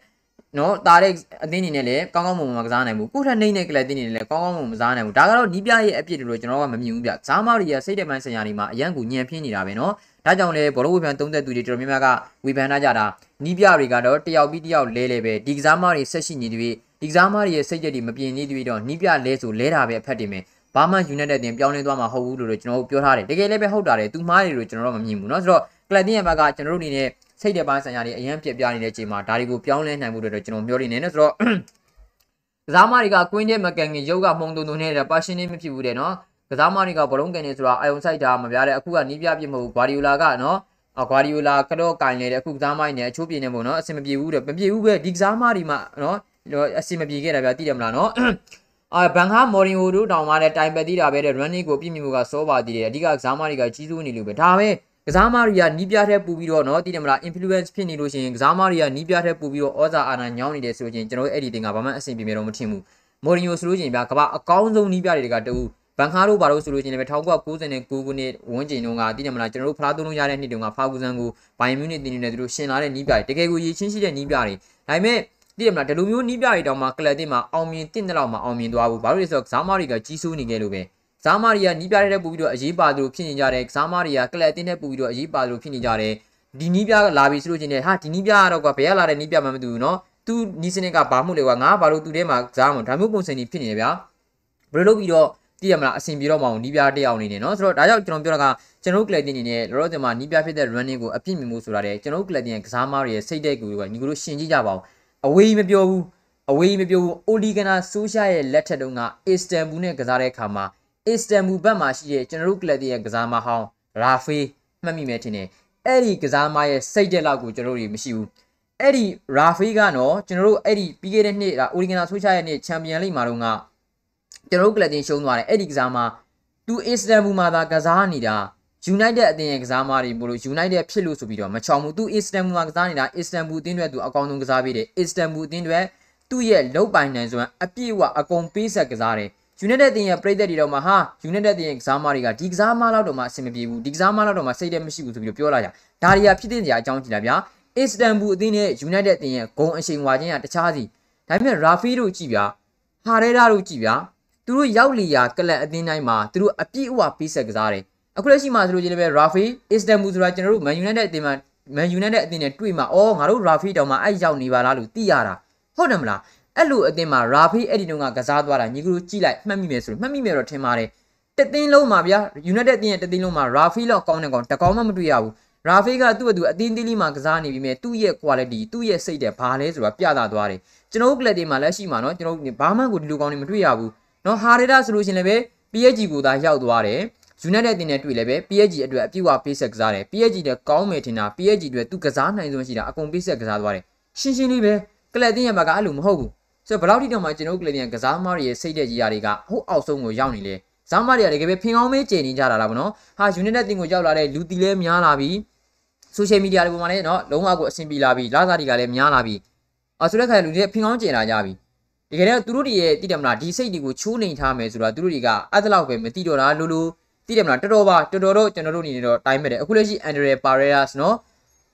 နော်တာတဲ့အသင်းအနေနဲ့လည်းကောင်းကောင်းမွန်မွန်ကစားနိုင်ဘူးကိုထက်နှိမ့်တဲ့ကလပ်တင်အနေနဲ့လည်းကောင်းကောင်းမွန်မွန်မစားနိုင်ဘူးဒါကတော့နီးပြရဲ့အပြစ်တွေလို့ကျွန်တော်ကမမြင်ဘူးဗျဇာမာရီရဲ့စိတ်တဲ့မှန်ဆင်ရနေမှာအရန်ကိုညံပြင်းနေတာပဲနော်ဒါကြောင့်လေဘောလုံးဝေဖန်သုံးသက်သူတွေတော်တော်များများကဝေဖန်ထားကြတာနီးပြတွေကတော့တယောက်ပြီးတယောက်လဲလဲပဲဒီကစားမတွေဆက်ရှိနေသည်ဒီကစားမတွေရဲ့စိတ်ကြက်တွေမပြင်းနေသည်တော့နီးပြလဲဆိုလဲတာပဲအဖက်တင်မယ်ဘာမှ United တင်ပြောင်းလဲသွားမှာဟုတ်ဘူးလို့ကျွန်တော်တို့ပြောထားတယ်တကယ်လည်းပဲဟုတ်တာတယ်သူမားတွေလို့ကျွန်တော်တို့မမြင်ဘူးเนาะဆိုတော့ Club ရဲ့ဘက်ကကျွန်တော်တို့အနေနဲ့ စိတ်တဲ့ပိုင်းဆိုင်ရာတွေအရင်ပြပြနေတဲ့အချိန်မှာဒါတွေကိုပြောင်းလဲနိုင်မှုတွေတော့ကျွန်တော်မျှော်လင့်နေတယ်ဆိုတော့ကစားမတွေကကွင်းထဲမကန်ခင်ရုပ်ကမှုံတုံတုံနေတာပါရှင်နေမဖြစ်ဘူးတဲ့နော်ကစားမတွေကဘလုံးကန်နေဆိုတာအယုံဆိုင်တာမပြတဲ့အခုကနီးပြပြမဟုတ်ဂွာဒီယိုလာကနော်အဂွာဒီယိုလာကတော့ကင်နေတဲ့အခုကစားမိုင်းနဲ့အချိုးပြင်းနေပုံနော်အဆင်မပြေဘူးတဲ့မပြေဘူးပဲဒီကစားမတွေမှာနော်အဆင်မပြေခဲ့တာဗျာသိတယ်မလားနော်အာဘန်ဟာမော်ရီယိုတို့တောင်မှလည်းတိုင်ပက်သေးတာပဲတဲ့ running ကိုပြည့်မြမှုကစောပါသေးတယ်အဓိကကစားမတွေကကြီးစိုးနေလို့ပဲဒါပဲ ကစားမတွေကနီးပြတဲ့ပူပြီးတော့နော်သိတယ်မလား influence ဖြစ်နေလို့ရှိရင်ကစားမတွေကနီးပြတဲ့ပူပြီးတော့ဩဇာအာဏာညောင်းနေတယ်ဆိုရင်ကျွန်တော်တို့အဲ့ဒီတင်ကဘာမှအဆင်ပြေမြေတော့မထင်ဘူးမော်ရီယိုဆိုလို့ရှိရင်ဗျာကမ္ဘာအကောင်းဆုံးနီးပြတွေကတူဘန်ခါတို့ဘာလို့ဆိုလို့ရှိရင်လည်း1999ခုနှစ်ဝန်းကျင်တုန်းကသိတယ်မလားကျွန်တော်တို့ဖလားသုံးလုံးရတဲ့နှစ်တုန်းကဖာဂူဇန်ကိုဘိုင်မြူနစ်တင်နေတယ်သူတို့ရှင်လာတဲ့နီးပြတွေတကယ်ကိုရည်ချင်းရှိတဲ့နီးပြတွေဒါပေမဲ့သိတယ်မလားဒီလိုမျိုးနီးပြတွေတောင်မှကလပ်တင်မှာအောင်မြင်တင့်တဲ့လောက်မှအောင်မြင်သွားဘူးဘာလို့လဲဆိုတော့ကစားမတွေကကြီးစိုးနေကြလို့ပဲ ဇာမာရီယာနီးပြားတဲ့ပူပြီးတော့အရေးပါသူဖြစ်နေကြတယ်ဇာမာရီယာကလပ်အတင်းတဲ့ပူပြီးတော့အရေးပါသူဖြစ်နေကြတယ်ဒီနီးပြားလာပြီဆိုလို့ချင်းနဲ့ဟာဒီနီးပြားကတော့ကွာဘယ်ကလာတဲ့နီးပြားမှမသိဘူးနော်သူနီးစနစ်ကဘာမှုလဲကွာငါဘာလို့သူထဲမှာဇာမဒါမျိုးပုံစံကြီးဖြစ်နေတယ်ဗျာဘယ်လိုလုပ်ပြီးတော့သိရမလားအဆင်ပြေတော့မအောင်နီးပြားတက်အောင်နေနေနော်ဆိုတော့ဒါကြောင့်ကျွန်တော်ပြောတာကကျွန်တော်ကလပ်တင်နေနဲ့လောလောဆယ်မှာနီးပြားဖြစ်တဲ့ running ကိုအပြည့်မြင်မှုဆိုတာတဲ့ကျွန်တော်ကလပ်တင်ရဲ့ကစားမားတွေရဲ့စိတ်တဲ့ကိုကညီကိုတို့ရှင်ကြည့်ကြပါအောင်အဝေးကြီးမပြောဘူးအဝေးကြီးမပြောဘူးအိုလီဂနာဆိုရှာရဲ့လက်ထက်တုန်းကအစ္စတန်ဘူးနဲ့ကစားတဲ့အခါမှာ အစ္စတန်ဘူဘက်မှာရှိတဲ့ကျွန်တော်တို့ကလပ်တင်ရဲ့ကစားမဟောင်းရာဖေးမှတ်မိမယ်ထင်တယ်အဲ့ဒီကစားမရဲ့စိတ်တဲ့လောက်ကိုကျွန်တော်တို့မရှိဘူးအဲ့ဒီရာဖေးကနော်ကျွန်တော်တို့အဲ့ဒီပြီးခဲ့တဲ့နှစ်အိုလီဂနာဆိုရှာရဲ့နှစ်ချန်ပီယံလိမှာတော့ကကျွန်တော်တို့ကလပ်တင်ရှုံးသွားတယ်အဲ့ဒီကစားမသူအစ္စတန်ဘူမှာသာကစားနေတာ United အသင်းရဲ့ကစားမတွေမို့လို့ United ဖြစ်လို့ဆိုပြီးတော့မချောင်ဘူးသူ Istanbul မှာကစားနေတာ Istanbul အသင်းတွေသူအကောင်းဆုံးကစားပေးတယ် Istanbul အသင်းတွေသူ့ရဲ့လုံပိုင်နိုင်စွမ်းအပြည့်အဝအကုန်ပေးဆက်ကစားတယ် United အသင်းရဲ့ပြည်သက်တွေတော့မှဟာ United အသင်းရဲ့ကစားမတွေကဒီကစားမလောက်တော့မှအဆင်မပြေဘူးဒီကစားမလောက်တော့မှစိတ်တည်းမရှိဘူးဆိုပြီးတော့ပြောလာကြဒါတွေကဖြစ်တဲ့နေရာအကြောင်းကြည့်လာဗျာ Istanbul အသင်းနဲ့ United အသင်းရဲ့ဂုံအရှိန်ဝါခြင်းကတခြားစီဒါပေမဲ့ Rafi တို့ကြည့်ဗျာဟာရဲဒါတို့ကြည့်ဗျာသူတို့ရောက်လီယာကလပ်အသင်းတိုင်းမှာသူတို့အပြည့်အဝပေးဆက်ကစားတယ်အခုလက်ရှိမှာဆိုလို့ချင်းလည်းပဲ Rafi Istanbul ဆိုတာကျွန်တော်တို့ Man United အသင်းမှာ Man United အသင်းနဲ့တွေ့မှာအော်ငါတို့ Rafi တောင်မှအဲ့ရောက်နေပါလားလို့သိရတာဟုတ်တယ်မလား အဲ့လိုအသင်းမှာရာဖီအဲ့ဒီတုန်းကကစားသွားတာညီကလူကြည့်လိုက်မှတ်မိမယ်ဆိုရင်မှတ်မိမယ်တော့ထင်ပါတယ်တသင်းလုံးမှာဗျာ United တင်းရဲ့တသင်းလုံးမှာရာဖီလောက်ကောင်းတဲ့ကောင်တကောင်မှမတွေ့ရဘူးရာဖီကသူ့အတူအသင်းသီးလေးမှာကစားနေပြီးမြဲသူ့ရဲ့ quality သူ့ရဲ့စိတ်တဲ့ဘာလဲဆိုတာပြသသွားတယ်ကျွန်တော်တို့ကလပ်တွေမှာလက်ရှိမှာနော်ကျွန်တော်တို့ဘာမှကိုဒီလိုကောင်းနေမတွေ့ရဘူးနော်ဟာရီဒါဆိုလို့ရှင်လည်းပဲ PSG ကိုသာရောက်သွားတယ် United တင်နဲ့တွေ့လည်းပဲ PSG အတွက်အပြည့်အဝပေးဆက်ကစားတယ် PSG နဲ့ကောင်းမယ်ထင်တာ PSG အတွက်သူကစားနိုင်ဆုံးရှိတာအကုန်ပေးဆက်ကစားသွားတယ်ရှင်းရှင်းလေးပဲကလပ်တင်ရဲ့ဘက်ကအဲ့လိုမဟုတ်ဘူး ဆိုတော့ဘယ်လောက်ထိတောင်မှကျွန်တော်တို့ကလပ်တင်ကစားမားတွေရဲ့စိတ်တဲ့ကြီးရာတွေကဟိုအောက်ဆုံးကိုရောက်နေလေဇာမားတွေကတကယ်ပဲဖင်ကောင်းမေးကျနေကြတာလားဗောနော်ဟာ United တင်ကိုရောက်လာတဲ့လူတီလဲများလာပြီ social media တွေပေါ်မှာလည်းเนาะလုံးဝကိုအဆင်ပြေလာပြီလာစားတွေကလည်းများလာပြီအဲဆိုတဲ့ခါလူတွေဖင်ကောင်းကျင်လာကြပြီတကယ်တော့သူတို့တွေရဲ့တည်တယ်မလားဒီစိတ်တွေကိုချိုးနေထားမယ်ဆိုတော့သူတို့တွေကအဲ့ဒါလောက်ပဲမသိတော့တာလို့လို့တည်တယ်မလားတော်တော်ပါတော်တော်တော့ကျွန်တော်တို့အနေနဲ့တော့တိုင်းမဲ့တယ်အခုလက်ရှိ Andre Paredes เนาะ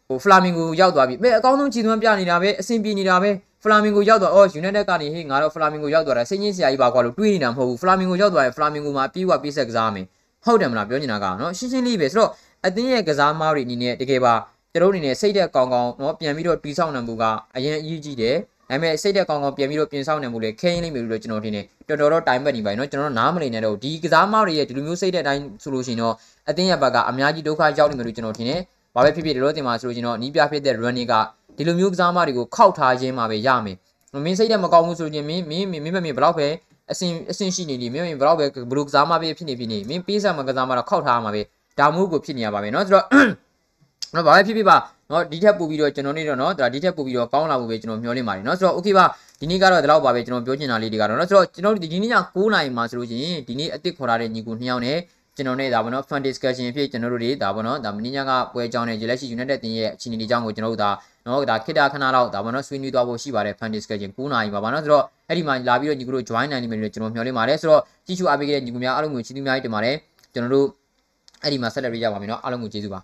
ဟို Flamingo ရောက်သွားပြီမဲအကောင်းဆုံးခြေသွမ်းပြနေတာပဲအဆင်ပြေနေတာပဲ Flamingo ရောက်သွားအော် United ကနေဟေးငါတော့ Flamingo ရောက်သွားတာစိတ်ညစ်စရာကြီးပါကွာလို့တွေးနေတာမဟုတ်ဘူး Flamingo ရောက်သွားရင် Flamingo မှာပြေးဝပြေးဆက်ကစားမယ်ဟုတ်တယ်မလားပြောနေတာကเนาะရှင်းရှင်းလေးပဲဆိုတော့အသင်းရဲ့ကစားမားတွေအနေနဲ့တကယ်ပါကျွန်တော်တို့အနေနဲ့စိတ်သက်ကောင်းကောင်းเนาะပြန်ပြီးတော့တီးဆောင်နိုင်မှုကအရင်အရေးကြီးတယ်ဒါပေမဲ့စိတ်သက်ကောင်းကောင်းပြန်ပြီးတော့ပြင်ဆောင်နိုင်မှုလည်းခဲရင်လိမ့်မယ်လို့ကျွန်တော်ထင်တယ်တော်တော်တော့တိုင်ပတ်နေပါပြီเนาะကျွန်တော်တို့နားမလည်နဲ့တော့ဒီကစားမားတွေရဲ့ဒီလိုမျိုးစိတ်သက်တိုင်းဆိုလို့ရှိရင်တော့အသင်းရဲ့ဘက်ကအများကြီးဒုက္ခရောက်နေမယ်လို့ကျွန်တော်ထင်တယ်ဘာပဲဖြစ်ဖြစ်ဒီလိုတင်မှာဆိုလို့ရှိရင်တော့နီးပြဖြစ်တဲ့ running က ဒီလိုမျိုးကစားမားတွေကိုခောက်ထားခြင်းမှာပဲရမယ်မင်းစိတ်သက်မကောင်းဘူးဆိုရင်မင်းမင်းမင်းမင်းဘလောက်ပဲအစင်အစင်ရှိနေနေမင်းမင်းဘလောက်ပဲဘလူကစားမပဲဖြစ်နေဖြစ်နေမင်းပေးစားမကစားမတော့ခောက်ထားမှာပဲဒါမျိုးကိုဖြစ်နေရပါမယ်เนาะဆိုတော့နော်ဘာပဲဖြစ်ဖြစ်ပါနော်ဒီထက်ပို့ပြီးတော့ကျွန်တော်နေတော့နော်ဒါဒီထက်ပို့ပြီးတော့ကောင်းလာဖို့ပဲကျွန်တော်မျှော်လင့်ပါတယ်နော်ဆိုတော့ okay ပါဒီနေ့ကတော့ဒီလောက်ပါပဲကျွန်တော်ပြောချင်တာလေးတွေကတော့နော်ဆိုတော့ကျွန်တော်ဒီနေ့ည9:00နာရီမှာဆိုလို့ရှိရင်ဒီနေ့အစ်စ်ခေါ်ထားတဲ့ညီကို2ယောက်နဲ့ကျွန်တော်နဲ့ဒါပေါ့နော် fun discussion ဖြစ်ကျွန်တော်တို့တွေဒါပေါ့နော်ဒါမင်းညကပွဲကြောင်းနဲ့လက်ရှိ United တင်ရဲ့အခြေအနေတွေအကြောင်းကိုကျွန်တော်တို့ဒါ နော်ဒါခိတခဏလောက်ဒါပေါ့နော်ဆွေးနွေးသွားဖို့ရှိပါတယ် fun discussion 9:00နာရီပါပါနော်ဆိုတော့အဲ့ဒီမှာလာပြီးတော့ညီကိုတို့ join နိုင်နေမယ်လို့ကျွန်တော်မျှော်လင့်ပါတယ်ဆိုတော့ကြည့်ရှုအားပေးခဲ့တဲ့ညီကိုများအားလုံးကိုချီးကျူးများတင်ပါတယ်ကျွန်တော်တို့အဲ့ဒီမှာဆက်လက်ရရပါမယ်နော်အားလုံးကိုကျေးဇူးပါ